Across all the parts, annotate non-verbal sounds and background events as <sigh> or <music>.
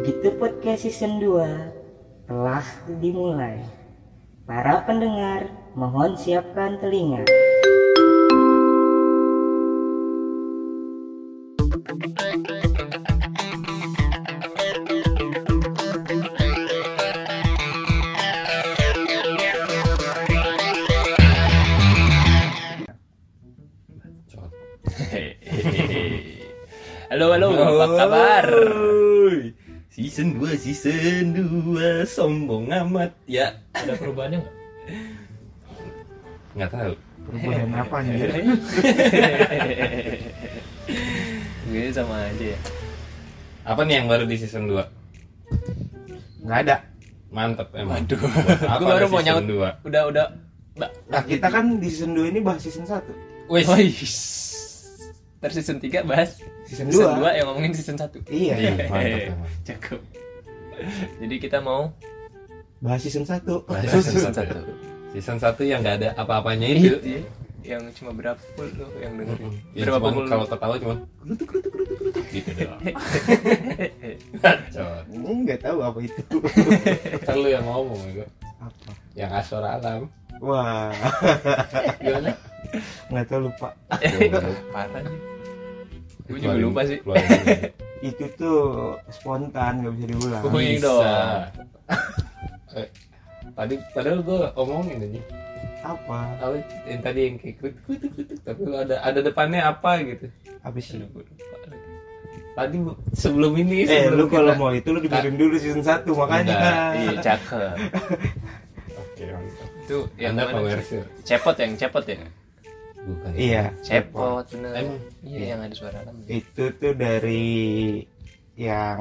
Begitu podcast season 2 telah dimulai. Para pendengar, mohon siapkan telinga. Halo halo, apa kabar? Season 2, season 2 Sombong amat ya Ada perubahannya nggak? Nggak tahu Perubahan apa anjir? Gue sama aja ya. Apa nih yang baru di season 2? Nggak ada. Mantep emang Waduh. Apa Gue baru mau nyaut. dua? Udah udah. Nah kita kan di season 2 ini bahas season 1 Wih Wih. Ntar season 3 bahas Season season 2 2 yang ngomongin season 1 Iya Iya, <laughs> Cukup. Jadi kita mau Bahas season 1 Bahas season 1 Season 1 yang nggak ada apa-apanya itu. Iya. Yang cuma berapa puluh loh yang dengerin Berapa cuman puluh kalau ketawa cuma Gerutuk gerutuk gerutuk gerutuk Gitu doang. <laughs> Cot Nggak tahu apa itu. <laughs> Kan lu yang ngomong ya. Apa? Yang asor alam. Wah. Gimana? Nggak tahu lupa. Parah nih Gue juga lupa sih. Itu <laughs> tuh spontan nggak bisa diulang. Bisa. dong. Eh, Tadi padahal gue omongin aja Apa? Apa yang tadi yang kayak kritik kritik kritik tapi lu ada ada depannya apa gitu Habis lagi. tadi sebelum ini Eh sebelum lu kalau kita- mau itu lu dengerin dulu season 1 makanya Enggak, Iya <laughs> cakep oke mantap Itu yang anda mana? komersil Cepot yang cepot ya? Bukan. Iya. Cepot bener. Emang? Iya yang ada suara alam Itu tuh dari Yang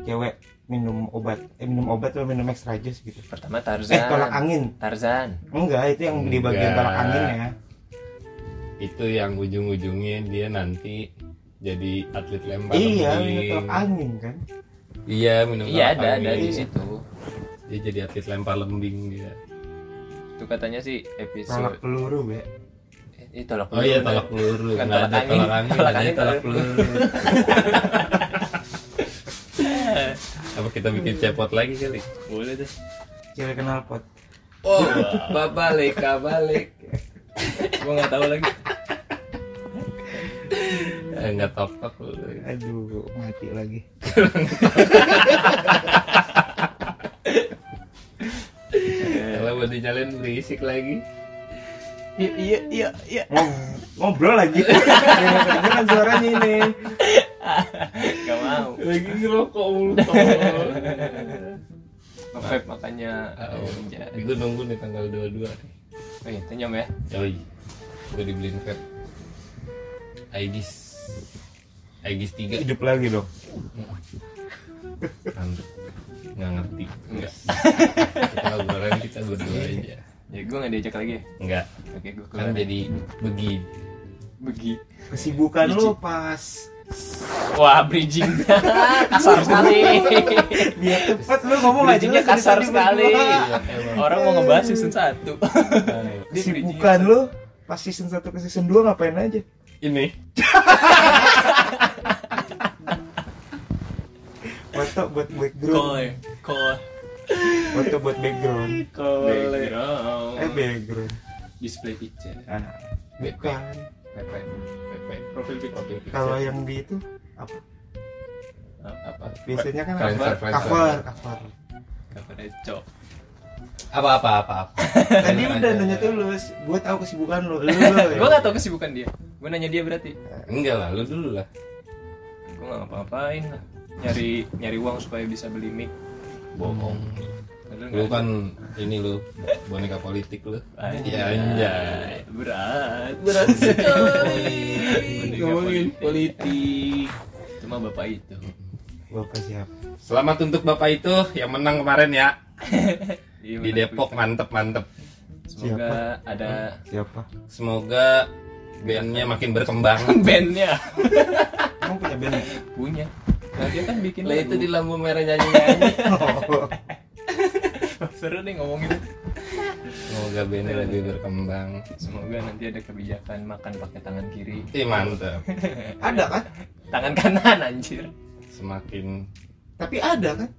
Cewek minum obat Eh minum obat atau minum extra jus gitu. Pertama Eh Tarzan tolak angin. Tarzan. Enggak itu yang di bagian Enggak. tolak anginnya itu yang ujung-ujungnya dia nanti jadi atlet lempar Iya, lembing. minum tolak angin kan. iya minum Iya tolak ada ada angin. di situ. Dia jadi atlet lempar lembing dia. Itu katanya sih Tolak episode peluru, Be. Ini tolak oh iya tolak peluru Bukan nggak tolak tolak angin. Tolak angin, tolak peluru <laughs> apa kita bikin cepot lagi kali? Boleh deh. Cewek kenal pot. oh babalik kabalik Gue gak tahu lagi. <laughs> Eh, nggak top-top lu. Aduh, mati lagi. Kalau mau dinyalain berisik lagi. Iya iya iya iya Ngob- ngobrol lagi. <laughs> Yang kedengeran suaranya ini. Gak mau Lagi ngerokok mulu. Nge-vape makanya Oh, Jadi itu nunggu nih tanggal 22 nih. Oh iya tenyam ya Yoi. Gue dibeliin vape. Aegis. Aegis 3. Hidup lagi dong. Nggak ngerti. Enggak. kita obrolan kita berdua aja. Ya gue gak diajak lagi ya Enggak. Oke gue Kan keluar jadi begini. Begi Kesibukan lu pas Wah bridging <laughs> Kasar sekali biar cepet lu ngomong aja Bridgingnya kasar sekali berdua. Orang mau ngebahas season 1 <laughs> Kesibukan lu pas season 1 ke season 2 ngapain aja? Ini. <laughs> Foto buat background. Koi Koi Foto buat background. Background Eh background. Display picture Ah, bukan. Pepe. Pepe. Profil picture. Kalau yang di itu apa? apa? Biasanya kan cover, cover, cover. Cover cok Apa apa apa apa. <laughs> Tadi udah nanya tulus, gue tahu kesibukan lu. Lu, <laughs> lu ya. Gue gak tau kesibukan dia Gue nanya dia berarti Enggak lah, lu dulu lah. Gue gak ngapa-ngapain lah Nyari nyari uang supaya bisa beli mic Bohong. Lu kan ini lu boneka politik lu. Anjay. Ya anjay. Berat Berat sekali Ngomongin politik. Cuma bapak itu Bapak siapa? Selamat untuk Bapak itu yang menang kemarin ya Iya, di. Depok mantep mantep. Semoga ada Siapa? Semoga bandnya makin berkembang. <laughs> bandnya Kamu punya band? ya? Punya Nah dia kan bikin Lah itu di lampu merah nyanyi nyanyi. <laughs> <laughs> Seru nih ngomongin Semoga bandnya lebih berkembang. Semoga nanti ada kebijakan makan pakai tangan kiri Ih mantep. <laughs> ada kan? Tangan kanan anjir Semakin Tapi ada kan?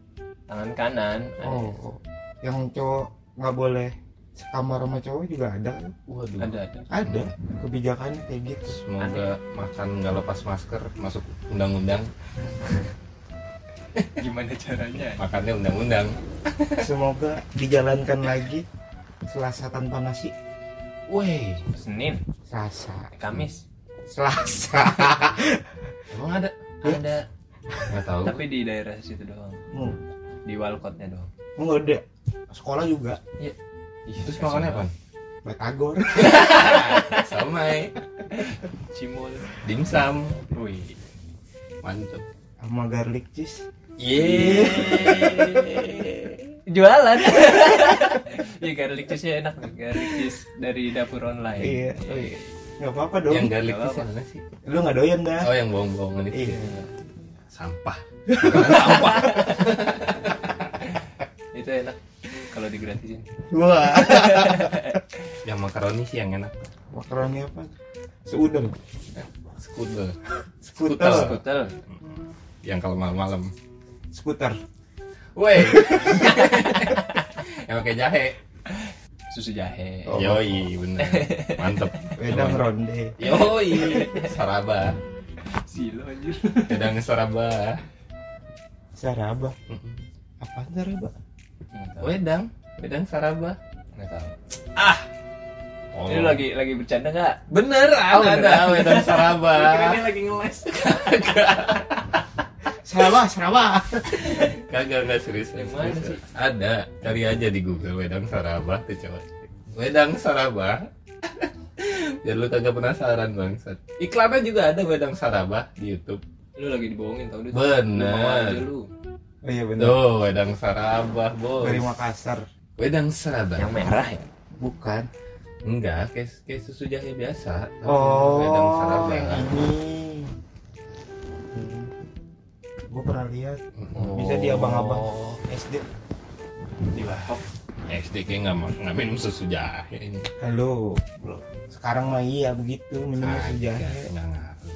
tangan kanan Oh, oh. yang cowok nggak boleh sekamar sama cowok juga ada kan? Waduh. ada ada Ada kebijakannya kayak gitu. Semoga makan nggak lepas masker masuk undang-undang. <laughs> <laughs> gimana caranya Makannya undang-undang. Semoga dijalankan lagi Selasa tanpa nasi. Woi, senin Selasa, kamis Selasa. <laughs> emang ada? ada Nggak tahu. tapi di daerah situ doang Hmm, di walkotnya doang nggak ada. Sekolah juga. Ih, Terus makannya apa? Batagor. Sama <laughs> ya. cimol Dimsum. wih Mantep. sama garlic cheese. Yeay. jualan <laughs> ya garlic cheese nya enak nih garlic cheese dari dapur online Iya. Oh, iya. Nggak apa-apa dong. Yang garlic cheese yang mana sih? Lu nggak doyan dah. Oh, yang bohong-bohongan itu. Iya. Sampah. <laughs> Sampah. <laughs> itu enak kalau digratisin Wah. yang makaroni sih yang enak. Makaroni apa? Seudeng. Skudel. Skuter. skutel Yang kalau malam-malam. Skuter. Woi. <laughs> yang pakai jahe. susu jahe Oh. Yoi, bener. Mantep. Wedang ronde. Yoi. Saraba. silo anjir Wedang saraba. Saraba. Apaan saraba? Wedang. Wedang saraba. nggak tahu Oh. ini lagi lagi bercanda nggak Bener, Oh, ada, bener. ada lagi ngeles <laughs> Saraba, saraba. Kagak nggak serius. Yang mana serius. sih? Ada, cari aja di Google wedang saraba tuh coba. Wedang saraba. <laughs> Biar lu kagak penasaran bangsat. Iklannya juga ada wedang saraba di YouTube. lu lagi dibohongin tau dia Bener. Lu Oh iya benar. Tuh, wedang saraba, bos. Dari Makassar. Wedang saraba. yang merah ya Bukan. Enggak, kayak, kayak susu jahe biasa. tapi Oh, wedang saraba. yang ini. Gue pernah lihat Bisa di abang-abang. SD. di warkop SD kayak nggak nggak minum susu jahe ini. Halo, bro. Sekarang mah iya begitu minum susu Kagak, jahe. nggak ngaruh.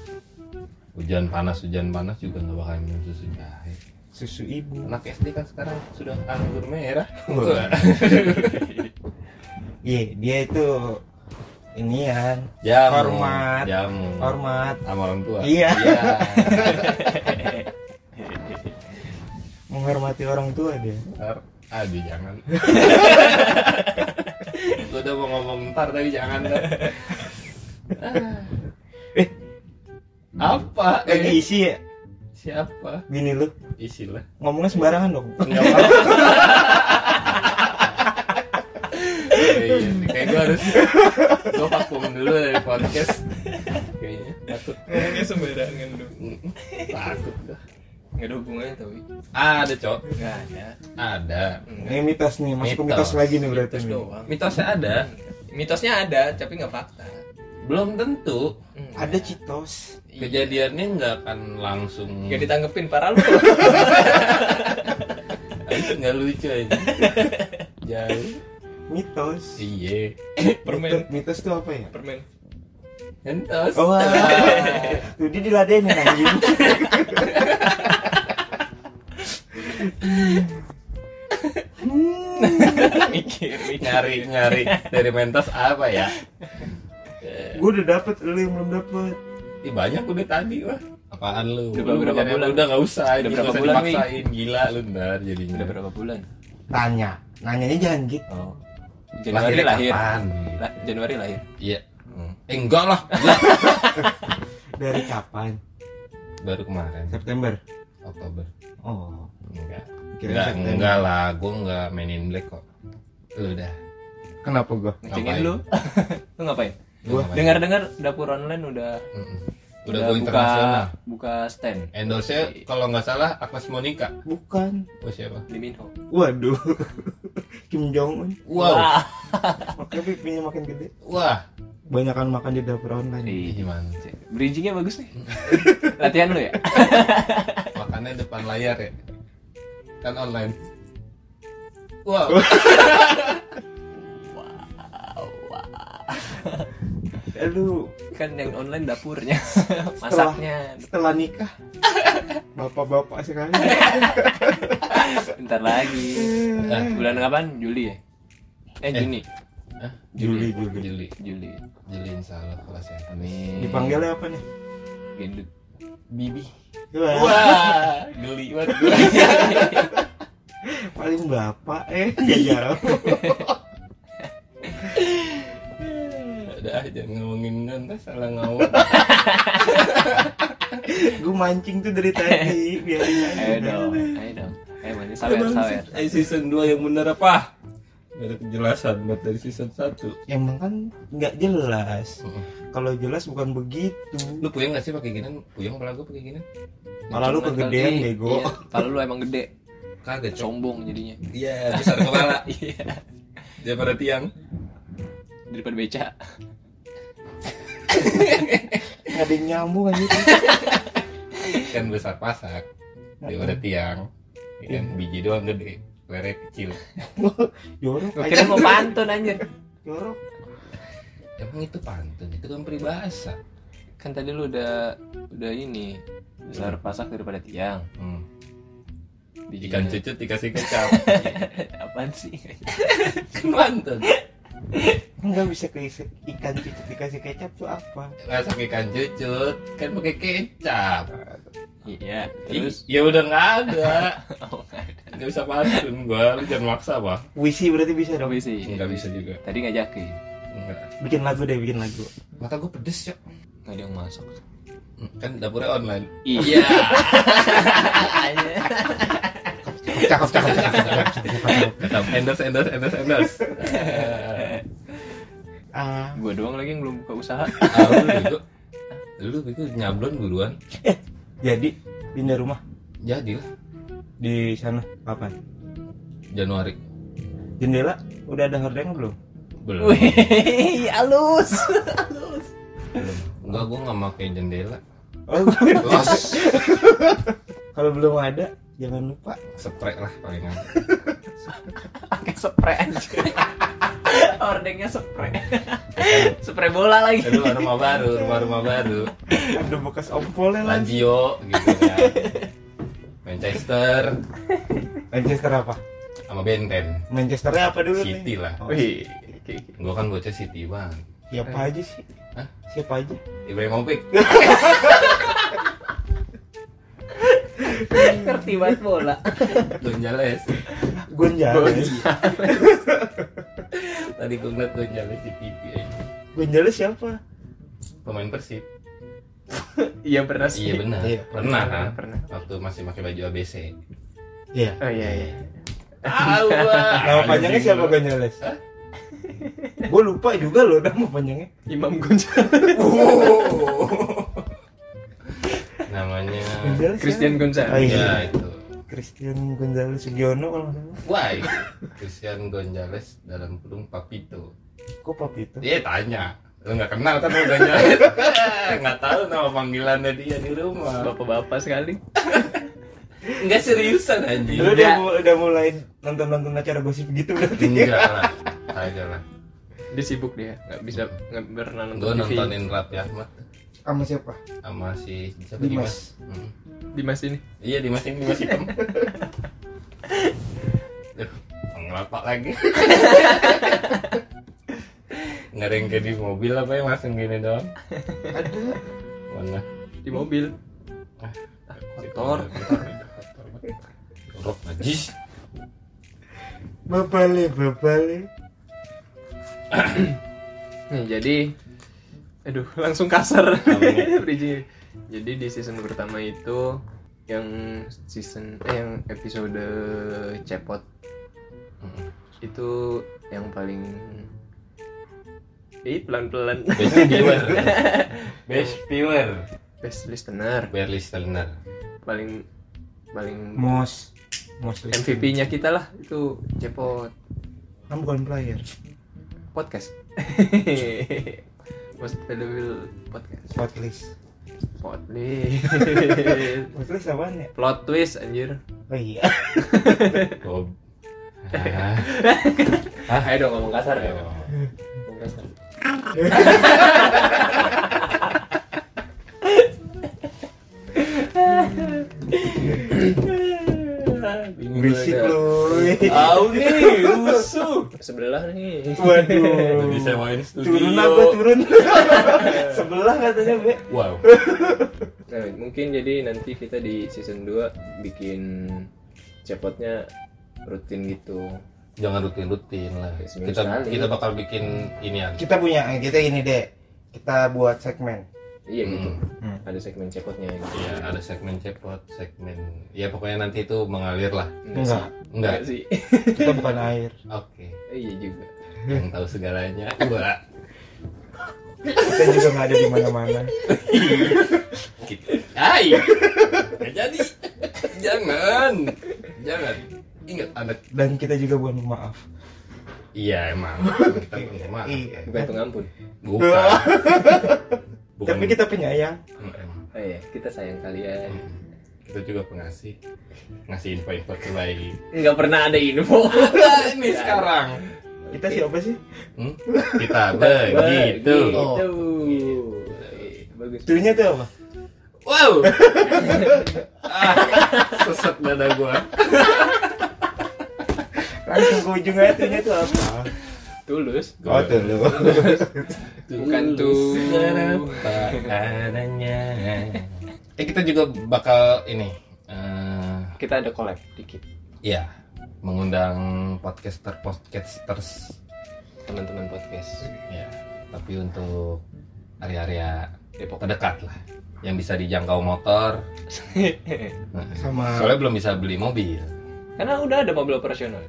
Hujan panas, hujan panas juga nggak bakal minum susu jahe. Susu ibu. Anak SD kan sekarang sudah anggur merah. <laughs> Iya, dia itu inian Jamu, Hormat. jamu, hormat. sama orang tua. Iya. Iya. <laughs> Menghormati orang tua dia. Ntar, aduh jangan. Gue udah mau ngomong ntar tapi jangan. dah. Ah. Eh. apa? Lagi Eh, isi ya? siapa? Gini lu. Isilah. Ngomongnya sembarangan dong. Enggak apa-apa. Iya, kayak gue harus gue vakum dulu dari podcast kayaknya takut ngomongnya sembarangan lu takut gue nggak ada hubungannya tapi. Ada cok. Nggak ada. Ada. Ini mitos nih, masuk ke Mitos. mitos. lagi nih berarti. mitos doang. Mitosnya ada. Mitosnya ada tapi nggak fakta. Belum tentu. Hmm. Ada citos. kejadiannya nggak akan langsung nggak ditanggepin parah lu. Itu <laughs> <laughs> nggak lucu aja. Jauh. Mitos. iya. Permen. Mitos, mitos tuh apa ya? permen. Entos Oh, wah. Tuh dia diladenin anjing. <laughs> mikir mikir nyari nyari dari mentos apa ya Gue udah dapet, lu yang belum dapet. Ih, banyak udah tadi wah apaan lu Udah Lu berapa nyari- bulan? udah nggak usah Udah berapa usah bulan, dipaksain gila lu ntar jadinya udah berapa bulan Tanya, nanyanya jangan gitu. oh Januari lahir kapan? La- Januari lahir iya Hmm. eh, enggak lah <laughs> Dari kapan? baru kemarin September. Oktober. Oh, enggak. Kira enggak, enggak lah gue enggak mainin black kok. Lu udah. Kenapa gua? ngecengin Ngapain? lu? <laughs> Lu ngapain? Ngapain? dengar dengar dapur online udah Mm-mm. udah go internasional. buka stand. Endorse kalau nggak salah Agnes Monica. Bukan. oh siapa? Di Minho. Waduh. <laughs> Kim Jong Un. wow. Makanya pipinya makin gede. wah Banyakan makan di dapur online. Ih, gimana bridgingnya bagus nih. <laughs> Latihan lu ya? <laughs> Makannya depan layar ya? Kan online. Wow. <laughs> Lu kan yang online dapurnya masaknya. setelah nikah. Bapak-bapak sekali bentar lagi. Bulan kapan? Juli ya? Eh, Eh. Juni Hah? Juli, Juli. Juli. Juli Juli. Insya Allah kalau sehat amin. Dipanggilnya apa nih? Gendut. Bibi. Wah, wah geli. Banget <laughs> gue paling bapak eh. <laughs> Gak jauh. Udah aja ngomongin nanti salah ngomong. <laughs> Gue mancing tuh dari tadi biarin aja. Ayo dong ayo dong. Ayo mana sawer sawer. Eh, season 2 yang bener apa Gak ada kejelasan buat dari season 1 emang kan nggak jelas. Kalau jelas bukan begitu. Lu puyeng gak sih pakai gini? Puyeng kepala gue pakai gini? malah lu kegedean bego. Iya, kalau lu emang gede. Kagak cok. Sombong jadinya. Iya besar kepala. <laughs> Iya. Daripada tiang. Daripada beca. <laughs> Nggak ada yang nyambung aja Kan besar pasak. Daripada tiang. Ya kan biji doang gede Lere kecil. <laughs> Jorok. Aja kira mau pantun anjir. Jorok. Emang itu pantun, itu kan peribahasa. Kan tadi lu udah udah ini besar pasak daripada tiang. Hmm. Bijinya- Ikan cucut dikasih kecap. <laughs> Apaan sih? <laughs> Pantun. Nggak bisa ke ikan cucut dikasih kecap tuh apa? Masak ikan cucut Kan pakai kecap. Iya Terus? ya udah nggak ada. Oh nggak ada Nggak bisa pantun gua Lu jangan maksa apa puisi berarti bisa dong. Tapi sih Nggak bisa juga. Tadi ngajakin Nggak. Bikin lagu deh bikin lagu. Mata gue pedes ya nggak ada yang masuk Kan dapurnya online. Iya. Cakep cakep cakep endorse endorse endorse endorse. Ah. Gua doang lagi yang belum buka usaha. Ah, lu bego. Lu bego nyablon buruan jadi pindah rumah? Jadi lah di sana kapan? Januari. Jendela udah ada hordeng belum? Belum. Wih <laughs> halus. Belum. Enggak gue nggak pakai jendela. Oh, <laughs> kalau belum ada jangan lupa. Spray lah palingan pakai spray aja. <laughs> Ordengnya spray. Spray bola lagi. Aduh rumah baru Rumah-rumah baru. Ada bekas ompolnya lagi. Lazio gitu kan Manchester. Manchester apa? Sama Benten Manchesternya apa dulu City nih lah. Oh, wih Gue kan bocah City bang siapa aja sih? Hah? siapa aja? Ibrahimovic. <laughs> Ngerti banget bola. Gonzales Gonzales Tadi gue ngeliat Gonzales di TV aja. Gonzales siapa? Pemain Persib <laughs> iya pernah sih. Iya benar. Iya. Pernah kan? pernah. Waktu masih pakai baju ABC Iya. Oh iya iya. <laughs> Nama panjangnya siapa Gonzales Hah? gue lupa juga loh nama panjangnya. Imam Gonzales. <laughs> Namanya Gonzales Christian? Gonzales. Oh, iya. Ya itu. Christian Gonzales Sugiono kalau nggak salah. Why? Christian Gonzales dalam kurung Papito. Kok papi itu Dia tanya Lu gak kenal kan sama Gonzales Gak tahu nama panggilannya dia di rumah. Bapak-bapak sekali. Enggak seriusan anjing. Lu udah, mu- udah mulai nonton nonton acara gosip gitu berarti Enggak lah. Kagak lah. Dia sibuk dia. Nggak bisa nggak pernah nonton TV nontonin Raffi Ahmad. Sama siapa? Sama si siapa Dimas. Hmm. Dimas ini. Iya Dimas ini Dimas hitam. Duh, ngelapak lagi. <laughs> Nggak ada yang kayak di mobil apa ya langsung gini doang. ada Mana? di mobil kotor Kotor najis. bapale bapale Nih, jadi aduh langsung kasar? <laughs> Bridging. jadi di season pertama itu yang season eh yang episode cepot Mm. itu yang paling Ih, pelan-pelan. Best viewer. <laughs> Best viewer. best listener. Bear listener. paling paling mos mos MVP nya kita lah itu cepot kan bukan player? Podcast. <laughs> Most valuable podcast. Podcast spotlist <laughs> apaan ya? Plot twist anjir. Oh iya. Oh. Ah. ayo dong ngomong kasar ya. Ayo. ngomong kasar Berisik lu. Tahu nih, rusuh. Sebelah nih. Waduh. Bisa main studio. Turun gua turun. <laughs> Sebelah katanya, Be. Wow. Nah, mungkin jadi nanti kita di season 2 bikin cepotnya rutin gitu. Jangan rutin-rutin lah. Seminggu Kita sekali. kita bakal bikin ini ya. Kita punya kita ini, Dek. Kita buat segmen. Iya gitu. Hmm. Ada segmen cepotnya gitu. Iya, ada segmen cepot, segmen ya pokoknya nanti itu mengalir lah. Enggak. Enggak. sih. Kita <laughs> bukan air. Oke. Eh, iya juga. Yang tahu segalanya. Gua. Kita juga nggak ada di mana-mana. Gitu. Hai. Nggak jadi. Jangan. Jangan. Ingat anak. Dan kita juga bukan maaf. Iya emang. <laughs> Kita punya maaf. Iya. Bukan pengampun. Bukan. <laughs> Bukan. Tapi kita penyayang. Oh iya, kita sayang kalian. Kita juga pengasih. Ngasih info-info terbaik. Nggak pernah ada info. <laughs> ini sekarang. Kita siapa sih? Hmm? Kita begitu. Oh. Begitu. Bagus. Tuhnya tuh apa? Wow. ah, sesat dada gua. Langsung ke ujung aja tuhnya tuh apa? Tulus. Oh tuh lu. Bukan tuh. Apa adanya. Eh kita juga bakal ini. eh Kita ada collab dikit. ya mengundang podcaster podcasters Teman-teman podcast. ya tapi untuk area-area Depok. terdekat lah yang bisa dijangkau motor <laughs> Sama soalnya belum bisa beli mobil Karena udah ada mobil operasional.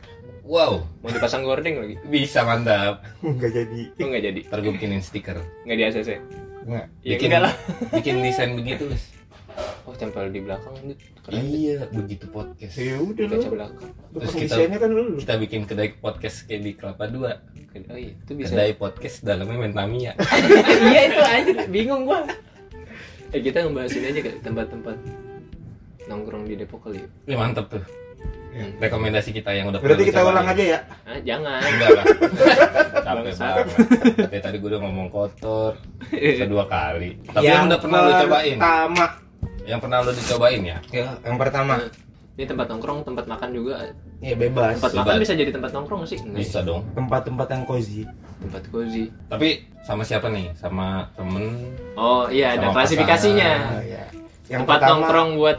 Wow Mau dipasang gording lagi. bisa mantap <laughs> nggak jadi. Oh nggak jadi. ntar gue bikinin stiker Nggak di ACC. Nggak. Ya bikin enggak lah. <laughs> bikin desain begitu Lis. Oh tempel di belakang. Keren. iya begitu podcast Ya udah kaca belakang. Terus kita- kan lu. kita bikin kedai podcast kayak di Kelapa Dua Oh iya, itu bisa. kedai podcast dalamnya main Tamiya <laughs> iya itu aja bingung gua. Eh kita ngebahas ini aja kayak tempat-tempat nongkrong di Depok kali. ya. Ini mantep tuh rekomendasi kita yang udah Berarti kita ulang aja ya. Ah, jangan. enggak lah <laughs> capek banget tapi tadi gue udah ngomong kotor kedua kali tapi yang, udah pernah lu cobain Pertama. yang pernah lu dicobain ya Ya, yang pertama. Ini tempat nongkrong, tempat makan juga. Ya bebas. Tempat Bebas. makan bisa jadi tempat nongkrong sih? Enggak. bisa dong Tempat-tempat yang cozy. Tempat cozy. tapi sama siapa nih sama temen Oh iya, ada klasifikasinya. Oh, ya. Yang tempat pertama, nongkrong buat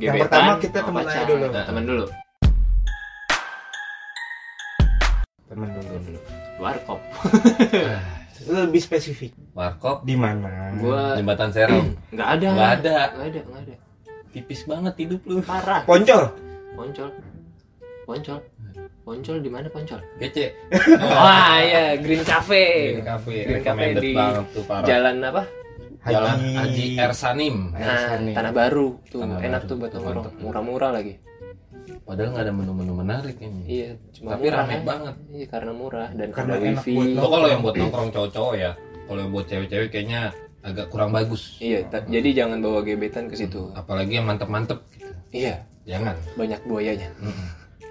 teman. Yang gebetan, pertama kita temen aja dulu. Nah, temen dulu. temen dulu. Warkop. Lu <laughs> lebih spesifik. warkop Di mana? Gua jembatan serong <clears throat> nggak ada. Nggak ada. Nggak ada, nggak ada. tipis banget hidup lu Parah. Poncol. Poncol. Poncol. Poncol di mana Poncol? kece <laughs> Wah, iya, Green Cafe. Green Cafe Green Cafe recommended di banget tuh parah Jalan apa? Jalan Haji Ersanim Nah. Tanah Baru tuh Tanah enak Baru. tuh buat nongkrong, murah-murah lagi. padahal nggak ada menu-menu menarik ini Iya, cuma tapi murah rame ya. banget Iya, karena murah dan Karena ada enak wifi. lo kalau yang buat nongkrong cowok-cowok ya kalau yang buat cewek-cewek kayaknya agak kurang bagus Iya, ta- jadi jangan bawa gebetan ke situ. apalagi yang mantep-mantep gitu. Iya, jangan banyak buayanya,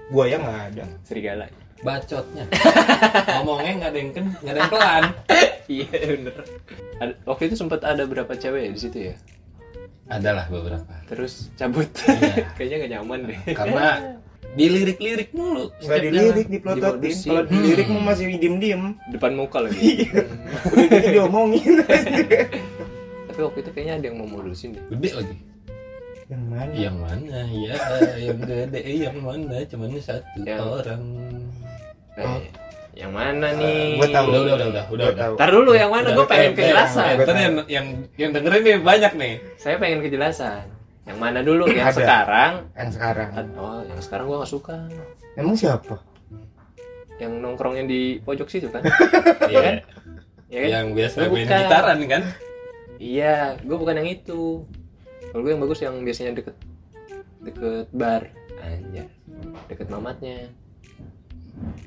Buaya nggak ada. serigala. Bacotnya <laughs> ngomongnya nggak ada yang ken nggak ada yang pelan <laughs> iya, bener. Ada- waktu itu sempat ada berapa cewek ya di situ ya? adalah beberapa Terus cabut. Iya. <laughs> Kayaknya gak nyaman deh. karena dilirik-lirik mulu Nggak dilirik. Dimodusin. Kalau dilirik mah masih diem-diem. Depan muka lagi. Udah gitu diomongin. Tapi waktu itu kayaknya ada yang mau modusin deh. gede lagi yang mana? yang mana ya yang gede eh, yang mana cuman satu Yang- orang Oh. yang mana nih? Gua tahu. udah udah udah udah udah, udah. tahu. Ntar dulu yang mana? Gue pengen eh, kejelasan. eh, ntar yang yang yang dengerin nih banyak nih Saya pengen kejelasan. Yang mana dulu? Yang Ada. sekarang? Yang sekarang. Oh, yang sekarang gua gak suka. Emang siapa? Yang nongkrongnya di pojok situ kan? <laughs> Iya. kan? Iya kan? yang biasa main bukan. gitaran kan Iya, gue bukan yang itu. Kalau gue yang bagus yang biasanya deket deket bar, anjir, deket mamatnya,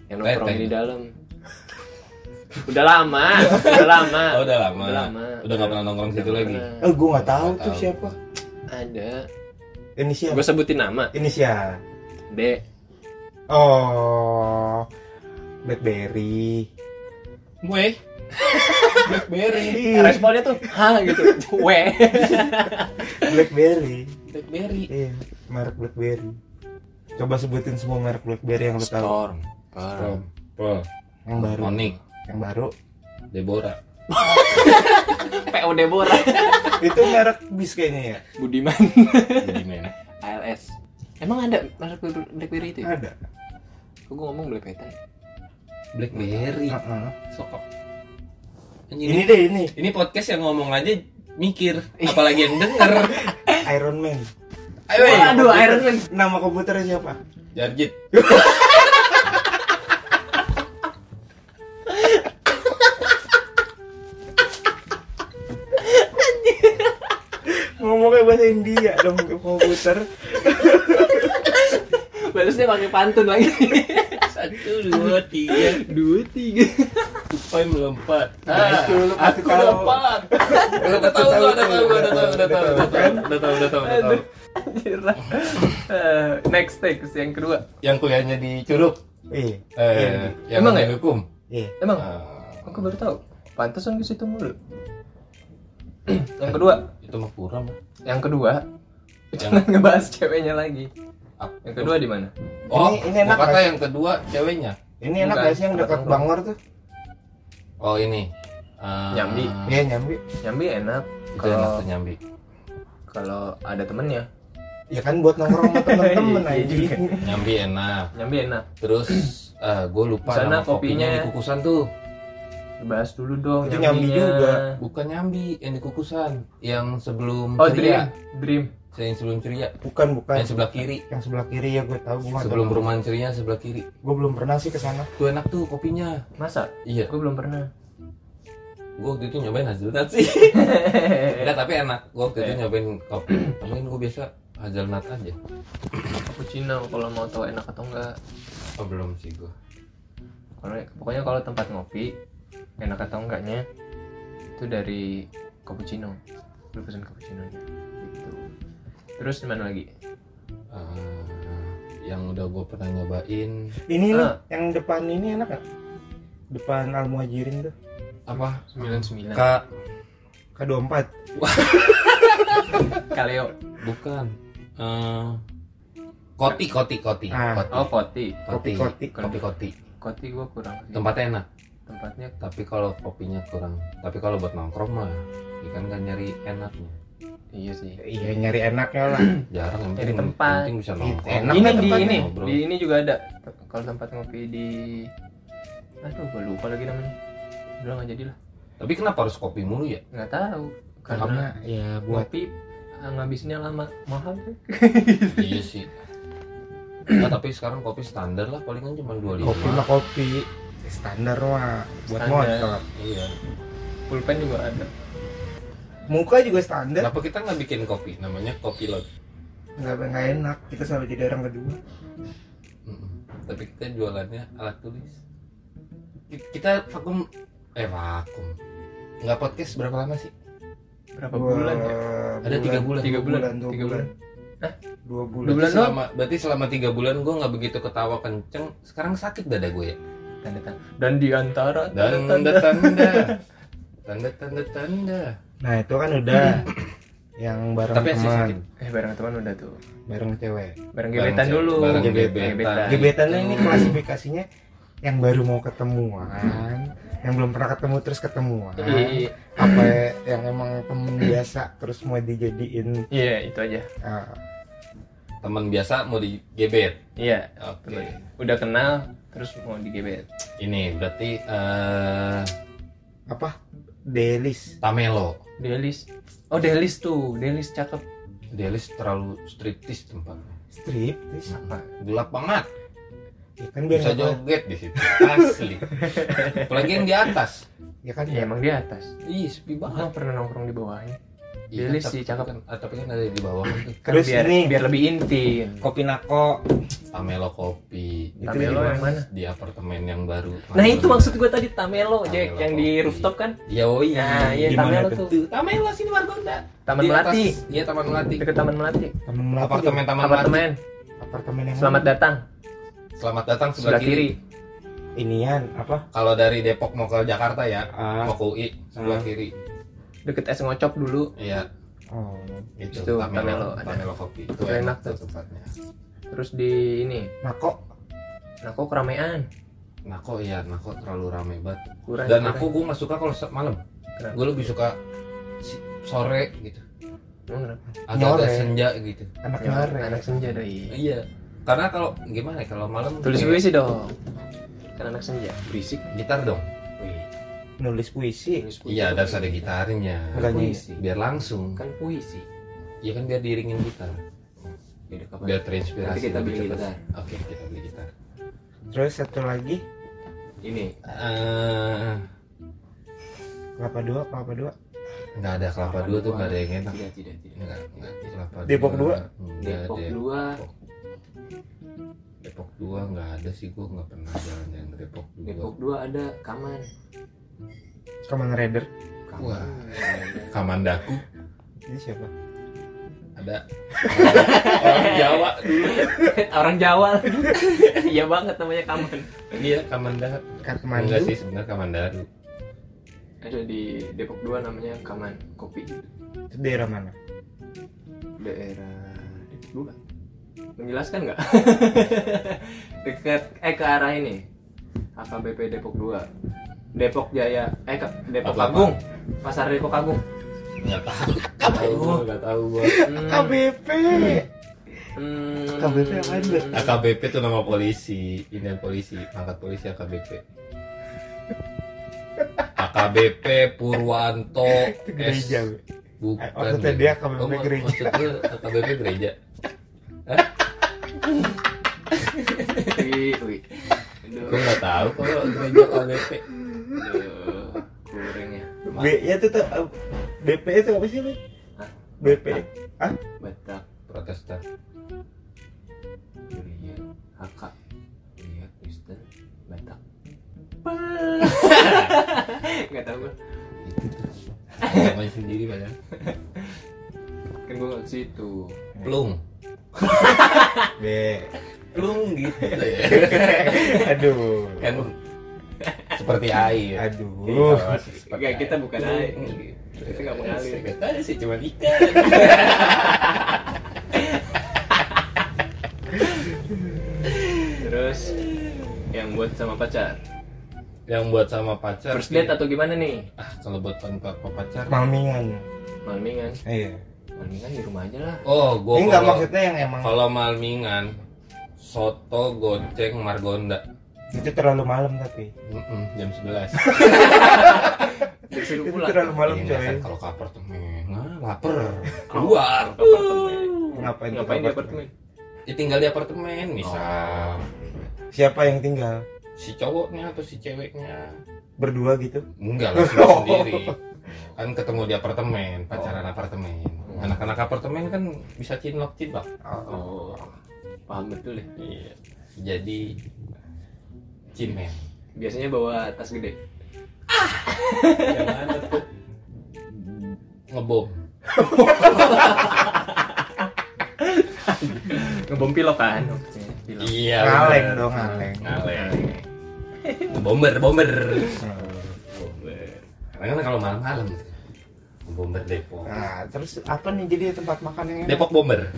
yang nongkrong di dalam. Udah lama, udah lama. <laughs> oh udah lama Udah lama. udah nggak pernah nongkrong situ lagi pernah. Oh, gue nggak tahu tuh tahu. siapa. Ada. Inisial. Gue sebutin nama. Inisial. D. Oh. Blackberry. gue <laughs> Blackberry. responnya tuh ha gitu w <laughs> Blackberry Blackberry. iya merek Blackberry coba sebutin semua merek Blackberry yang lu tahu storm Pearl. Pearl. yang baru Onyx. yang baru Deborah. <laughs> PO Deborah <laughs> itu merek bis kayaknya ya Budiman Budiman. <laughs> ALS emang ada merek Blackberry itu ya? ada kok gue ngomong Blackberry Blackberry. Heeh. Sokok. ini deh ini ini podcast yang ngomong aja mikir, apalagi yang denger. Iron Man Ayo, Aduh, Iron Man. nama komputernya siapa Jarjit. Bahasa India dong ke komputer Balasnya pakai pantun lagi. Satu, dua, tiga. Dua tiga. Tupai melompat. Nah, itu lu pasti aku tahu. melompat. Udah tahu, udah tahu, udah tahu, udah tahu, udah tahu, udah tahu, udah tahu, udah tahu. Eh, next text yang kedua. Yang kuliahnya di Curug. iya Eh, yang Emang ambil ya? hukum. iya Emang? Ah, Aku baru tahu. Pantesan ke situ mulu. <clears throat> yang kedua, itu mah pura mah. yang kedua. Jangan ngebahas ceweknya lagi. Yang kedua di mana? Oh, Ini- ini enak kata yang kedua ceweknya. ini enak gak sih yang dekat Bangor tuh Oh, ini. Ah, Nyambi. iya nyambi Nyambi enak. Itu enak Kalau tuh nyambi. kalau ada temennya, ya kan buat nongkrong sama <laughs> temen-temen Iya aja. Nyambi enak. nyambi enak. Terus eh gue lupa Sana kopinya kopinya. di kukusan tuh. Bahas dulu dong Itu nyambi juga. Bukan nyambi yang di kukusan, yang sebelum Oh, Dream. ceria. Dream. Yang sebelum ceria. bukan bukan Yang sebelah kiri. yang sebelah kiri ya gue tahu gue Sebelum perumahan ceria sebelah kiri. gue belum pernah sih ke sana Tuh enak tuh kopinya. Masa? Iya. Gue belum pernah. Gue waktu itu nyobain hazelnut sih. <laughs> Enggak, tapi enak. Gue waktu itu Eh. nyobain kopi. Tapi gue biasa hazelnut aja. Cappuccino kalau mau tahu enak atau enggak. Oh belum sih gue. Pokoknya kalau tempat ngopi enak atau enggaknya itu dari cappuccino. Lu pesen cappuccino gitu. Terus di mana lagi? Eh, yang udah gue pernah nyobain ini nih Ah. yang depan ini enak gak depan Al Muhajirin tuh apa 99. kak K24 Kaleo. bukan Eh, koti koti koti Ah. koti Oh, Koti. koti Koti, kopi koti Koti gua kurang. sih. tempatnya enak Tempatnya tapi kalau kopinya kurang tapi kalau buat nongkrong mah ikan kan nyari enaknya iya sih. iya nyari enaknya lah <clears throat> jarang yang Nyari penting, tempat. penting bisa nongkrong Enak ini di ini, ngobrol. di ini juga ada. Kalau tempat ngopi di Aduh, gua lupa lagi namanya. Udah nggak jadi lah. tapi kenapa harus kopi mulu ya Nggak tahu. Karena karena ya buat ngopi ah, ngabisinnya lama mahal <laughs> iya sih nah, tapi sekarang kopi standar lah palingan cuma 25 kopi mah kopi standar mah buat Standar. motor. Iya. Pulpen juga ada. muka juga standar. Kenapa kita nggak bikin kopi? Namanya kopi lot. Nggak nggak enak. Kita selalu jadi orang kedua. Mm-mm. tapi kita jualannya alat tulis. Ki- kita vakum. Eh vakum. Nggak podcast berapa lama sih? Berapa Dua bulan ya? Ada tiga bulan. Tiga bulan. dua Tiga bulan. Hah? dua bulan. Dua bulan selama berarti selama tiga bulan gue nggak begitu ketawa kenceng. Sekarang sakit dada gue ya Tanda tanda. Dan di antara dan tanda tanda tanda tanda tanda tanda nah itu kan udah <clears throat> yang bareng tapi teman Eh bareng teman udah tuh. bareng cewek Bareng gebetan dulu. Bareng Gebetan. gebetan. gebetannya ini klasifikasinya yang baru mau ketemuan yang belum pernah ketemu terus ketemuan Iya, apa yang emang temen biasa terus mau dijadiin Iya, itu aja. uh, teman biasa mau digebet Iya. oke betul. Udah kenal terus mau digebet. ini berarti eh apa Delis Tamelo Delis. Oh, Delis tuh. Delis cakep. Delis terlalu striptis tempatnya strip terus Apa? gelap banget ya kan biar bisa tahu. joget di situ asli <laughs> apalagi yang di atas ya kan Ya, emang di atas. ih sepi banget pernah nongkrong di bawahnya. Iya, Delis tapi sih, cakep. kan, tapi kan ada di bawah kan Kan Terus biar, ini- biar lebih intim. kopi nako Tamelo kopi Tamelo yang mana? di apartemen yang baru Nah, itu maksud gue tadi Tamelo, Jack, yang di rooftop kan? iya oh iya Nah, iya Tamelo tuh? tuh. Tamelo sini Margonda Taman Melati. iya Taman Melati Deket Taman Melati. temen melati apartemen Taman Melati Apartemen. apartemen yang Selamat datang. selamat datang Sebelah sebelah kiri kiri. inian apa? Kalau dari Depok mau ke Jakarta ya, Ah, mau ke UI sebelah Ah. kiri. Deket es ngocop dulu Iya, oh. itu Itu Tamelo, Tamelo ada. Tamelo kopi. Itu Itu enak enak tuh tempatnya. terus di ini Nako. Nako keramaian Nako iya, Nako terlalu ramai banget. kurang Dan aku gue nggak suka kalau malam. Gue lebih suka sore gitu. Agak-agak senja gitu. Anak Ya, nyore. anak senja doi Iya. Karena kalau gimana ya kalau malam tulis puisi dong kan anak senja berisik gitar dong. Nulis puisi. Iya, ada ada gitarnya. Enggak Puisi. Biar langsung. kan puisi Iya kan biar diiringin gitar. Kapan? Biar terinspirasi. Nanti kita beli cepat. gitar. Oke, kita beli gitar. Terus satu lagi ini Eh, kelapa dua, kelapa dua. nggak ada kelapa dua tuh nggak ada yang enak. tidak tidak tidak Enggak, enggak kelapa Depok dua? Enggak, Depok Dep- dua Depok dua nggak ada sih gua nggak pernah jalan yang Depok dua. Depok dua ada Kaman Kamen Rider. Kaman Wah. Kamandaku Ini siapa? ada orang Jawa dulu. <laughs> orang Jawa <laughs> iya banget namanya Kaman Iya, Kamandaru. Katmandu. Enggak sih sebenarnya Kamandaru. ada di Depok dua namanya Kaman Kopi Itu daerah mana? daerah Depok dua menjelaskan nggak <laughs> dekat eh ke arah ini AKBP Depok 2 Depok Jaya eh ke Depok Apa-apa? Agung pasar Depok Agung Enggak tahu. Enggak tahu gua, enggak tahu gua. hmm, KBP. hmm, KBP apaan, Bu? AKBP itu nama polisi, Indian polisi, pangkat polisi AKBP. AKBP Purwanto Itu gereja. S. Bukan. Maksudnya dia AKBP Oh, gereja. Maksud lu AKBP gereja. wih, wih. Aduh, Gua enggak tahu kalau gereja AKBP. B ya itu tuh uh, BP itu apa sih? Hah? BP. Batak Protestan. Gereja HK Gereja Kristen Batak <laughs> nggak tahu gue Namanya <laughs> sendiri banyak. kan nggak ke situ Plung. <laughs> B. Plung gitu. Aduh. Kan seperti air. Aduh. Iya, seperti Enggak, kita bukan air. Kita nggak mengalir. Tahu sih cuma ikan. terus yang buat sama pacar Yang buat sama pacar. first date atau gimana nih Ah, kalau buat tanpa pacar. Malmingan. malmingan Iya. malmingan di rumah aja lah Oh, gua Ini enggak kalau- maksudnya yang emang Kalau malmingan, soto, goceng, margonda. Itu terlalu malam tapi. Mm-mm, jam 11. disuruh <laughs> Itu pulang terlalu malam Iya, coy. kan kalau ke apartemen, nah, lapar. Keluar. Ngapain tuh ngapain di ke apartemen Ya, tinggal di apartemen, misal. Siapa yang tinggal? Si cowoknya atau si ceweknya. Berdua gitu. Enggak lah, sendiri <laughs> sendiri. Kan ketemu di apartemen, pacaran apartemen. Anak-anak apartemen kan bisa cinlok cinlok. oh paham betul ya Iya. Jadi cimen. biasanya bawa tas gede Yang mana tuh? Ngebom. ngebom pilok kan Oke, pilok. Iya. Ngaleng bener. dong, ngaleng. Ngaleng. Bomber, bomber. Bomber. Karena kan kalau malam-malam bomber Depok. Nah, terus apa nih jadi tempat makan yang? Depok bomber.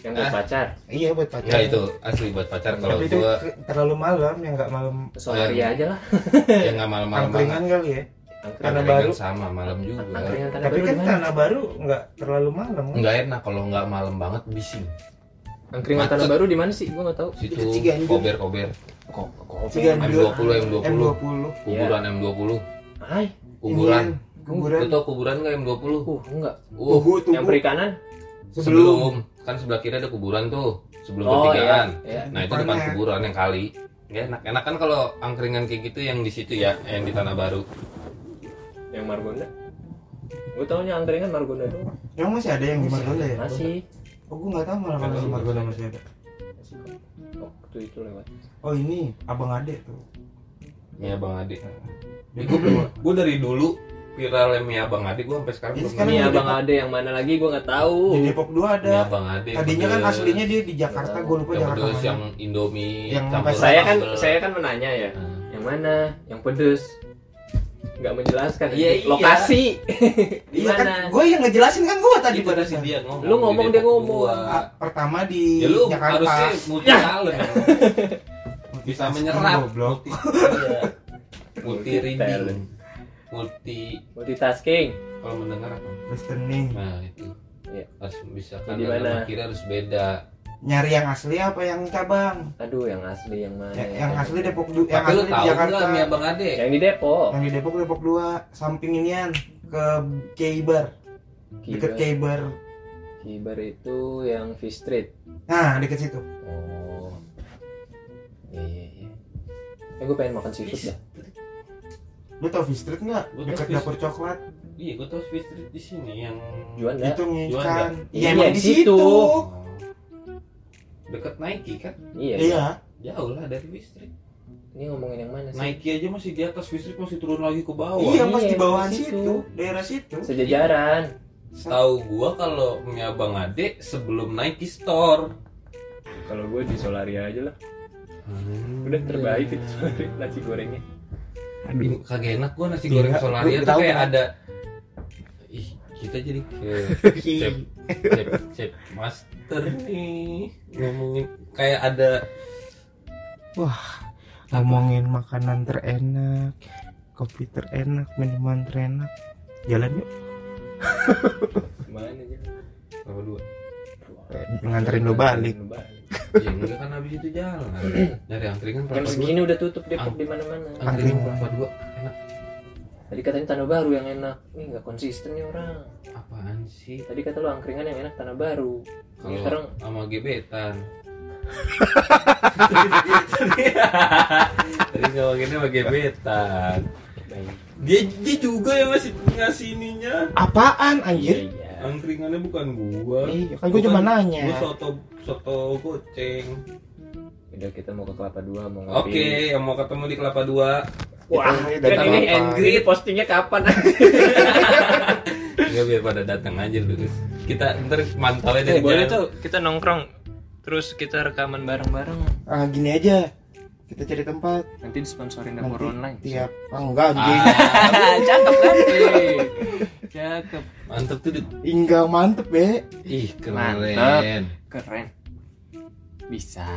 Yang buat Ah. pacar Iya buat pacar. Enggak itu asli buat pacar kalau Tapi itu gua ke- terlalu malam yang nggak malam Solaria aja lah yang enggak malam-malam angkringan banget. kali ya. Angkringan Tanah Angkringan Baru. sama malam juga. angkringan tanah Tapi baru kan tanah baru nggak terlalu malam kan? Enggak enak kalau enggak malam banget bising. angkringan tanah baru di mana sih gua nggak tahu Situ Itu kok kok Ciganjur. M20 M20. M20. Kuburan M20. Hai Kuburan. Inian, Kuburan. Lu tau kuburan enggak M20? uh enggak Uh, tugu. yang perikanan sebelum kan sebelah kiri ada kuburan tuh sebelum Oh, pertigaan iya, iya. nah itu depan kuburan yang kali. Ya enak enak kan kalau angkringan kayak gitu yang di situ ya yang di tanah baru. Yang Margonda? Gue taunya angkringan Margonda doang. Yang masih ada yang di Margonda ya? masih. Oh, gue nggak tahu malah di Margonda masih. ada. masih kok. Waktu itu lewat. Oh ini Abang Ade tuh. Mia Bang Ade. Dia gue gue dari dulu viralnya Mia Bang Ade gue sampai sekarang Iya, belum sekarang di abang Depok. ada yang mana lagi gue nggak tahu di Depok 2 ada. Mia Bang Ade Tadinya kan aslinya dia di Jakarta, gue lupa yang Jakarta pedes mana. yang Indomie Yang saya kan saya kan menanya ya Nah, yang mana yang pedes nggak menjelaskan Iya, iya. lokasi di <laughs> Iya kan, mana gue yang ngejelasin kan gue tadi pada si dia ngomong. Lu ngomong, di dia ngomong. dua. Ah, pertama di Ya lu Jakarta. harusnya multi talent. <laughs> Bisa menyerap. Multi, iya. multi. Multi multitasking kalau mendengar apa? Listening. Nah, itu. Iya. Harus bisa kan mana? kira harus beda. Nyari yang asli apa yang cabang? aduh yang asli yang mana Ya, yang asli Depok du- yang asli di Jakarta. mie abang ade? yang di Depok Yang di Depok Depok 2 samping inian ke Keibar. Deket Kibar Keibar. Kibar itu yang fish street Nah, deket situ. oh iya iya iya eh gue pengen makan seafood dah Lu tau Fish Street nggak? Tau Fish- dapur coklat. Iya, gua tahu Swiss Street di sini yang Juanda Itu kan. Iya, Iya, emang di situ. Oh. Deket Nike kan? iya Iya. Jauh lah dari Swiss Street. ini ngomongin yang mana sih Nike aja masih di atas, Street masih turun lagi ke bawah. Iya, pas iya, di bawah di situ. situ, daerah situ. sejajaran Tahu gua kalau mie abang ade sebelum Nike Store. kalau gue di Solaria aja lah udah terbaik itu nasi gorengnya Aduh, kagak enak gua nasi Iya, goreng Solaria tuh tahu kayak kan. ada Ih, kita jadi kayak chef, chef, chef master nih ngomongin kayak ada Ngomongin makanan terenak, kopi terenak, minuman terenak. Jalan yuk, mana apa dua Eh, nganterin lu balik. Ya enggak kan habis itu jalan. <clears throat> Dari angkringan jam segini udah tutup Depok Ah. di mana mana angkringan. Kelapa dua enak. Tadi katanya tanah baru yang enak. Ini nggak konsisten nih orang. Apaan sih? Tadi kata lu angkringan yang enak tanah baru. Kalau sekarang sama gebetan. <laughs> Tadi ngomonginnya sama gebetan. Dia dia juga yang ngasih ngasih ininya. Apaan iya anjir? iya angkringannya bukan gua. Iya, kan gua cuma nanya. gua soto soto goceng udah kita mau ke kelapa dua mau oke ngopi yang mau ketemu di kelapa dua wah kan ini apa? angry postingnya kapan Enggak biar pada datang aja dulu kita ntar mantau aja dari Eh, boleh jalan. tuh kita nongkrong terus kita rekaman bareng-bareng Ah, gini aja. Kita cari tempat. nanti disponsorin Nanti dapur online tiap ah, enggak anjing. <laughs> cakep kan <laughs> cakep mantep tuh Dit. Enggak mantep, Be. ih Mantep. keren keren bisa.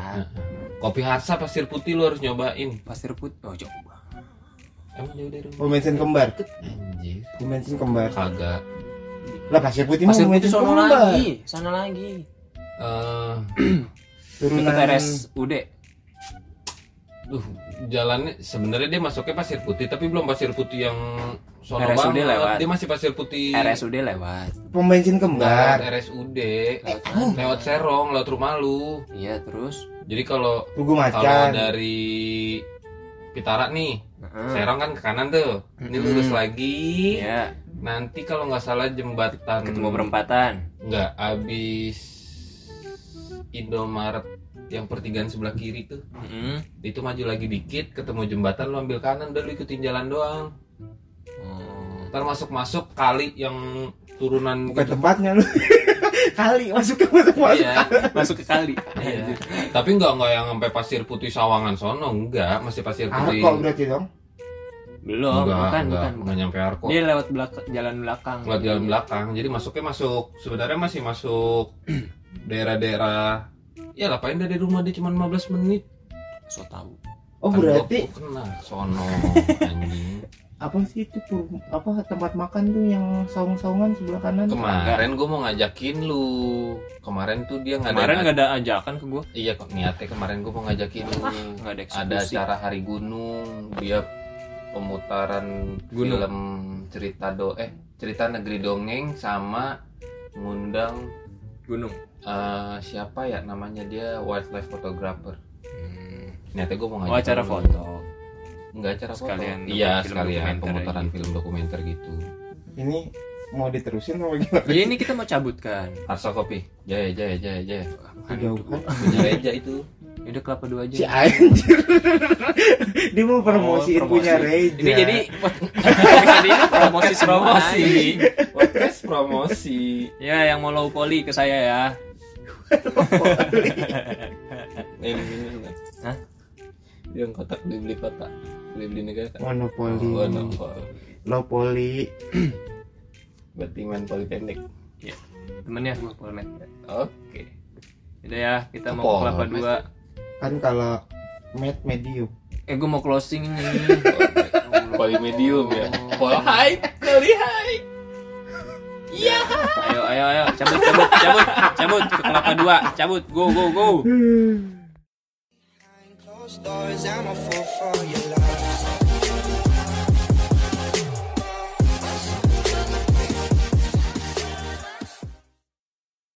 Kopi harsa pasir putih lu harus nyobain. Pasir putih oh coba emang jauh dari rumah? Bensin kembar. anjir. Pom bensin kembar. kagak. Lah pasir putih mah pasir putih sono kembar. lagi sana lagi. Eh. Turunan dekat RSUD Duh, jalannya sebenarnya dia masuknya pasir putih tapi belum pasir putih yang sono RSUD banget. lewat. Dia masih pasir putih RSUD lewat pom bensin kembar. RSUD lewat Serong, lewat rumah lu. iya terus Jadi kalau Tugu kalau dari Pitara nih, Heeh. Serong kan ke kanan tuh. Ini Mm-mm. lurus lagi. iya Nanti kalau nggak salah jembatan ketemu perempatan Nggak, abis Indomaret yang pertigaan sebelah kiri tuh. Heeh. Itu maju lagi dikit, ketemu jembatan lu ambil kanan, udah lu ikutin jalan doang. Oh. Ntar masuk-masuk kali yang turunan Bukan gitu. tempatnya lu. <laughs> Kali masuk ke masuk masuk. Iya. masuk ke kali Iya. Tapi nggak nggak yang sampai pasir putih Sawangan sono, enggak, masih pasir putih. Arko berarti dong. belum enggak, bukan enggak, bukan enggak nyampe Arko. dia lewat belakang jalan belakang Lewat jalan belakang. Jadi masuknya masuk sebenarnya masih masuk daerah-daerah Ya ngapain dari rumah dia cuma 15 menit. so tahu Oh Kan berarti gua kena sono <laughs> anjing. apa sih itu pur- apa tempat makan tuh yang saung-saungan sebelah kanan? Kemarin gue mau ngajakin lu. Kemarin tuh dia nggak kemarin nggak ada ajakan ke gua Iya kok niatnya kemarin gue mau ngajakin lu. ada ada acara hari gunung dia pemutaran Gunung. film cerita do eh cerita negeri dongeng sama ngundang gunung? Eh, siapa ya? Namanya dia wildlife photographer. Niatnya gue mau oh ngajak acara lu. foto. Enggak acara Sekalian foto iya sekalian dokumenter pemutaran gitu. film dokumenter gitu. Ini mau diterusin apa gimana? Iya ini kita mau cabut kan? Harsa kopi. Jaya jaya jaya jaya. Kejauhan. punya reja itu. Udah kelapa dua aja. Si anjir. <laughs> Dia mau promosiin Oh, promosi. punya Reja. ini jadi <laughs> jadi ini promosi promosi promosi <laughs> ya yang mau low poly ke saya ya <laughs> Eh, ini, ini. Hah? Yang kotak beli beli kotak, beli monopoli Oh, monopoli. low poli <clears throat> Berarti main poli pendek. temennya sama Polmed Oke. udah ya kita mau ke kelapa dua kan kalau med medium eh gue mau closing nih <laughs> Poli medium ya. Poli high, poli high. Ayo ayo ayo. Cabut cabut cabut. Cabut. Ke kelapa dua. Cabut. Go go go. Closed doors, I'm a fool for your love.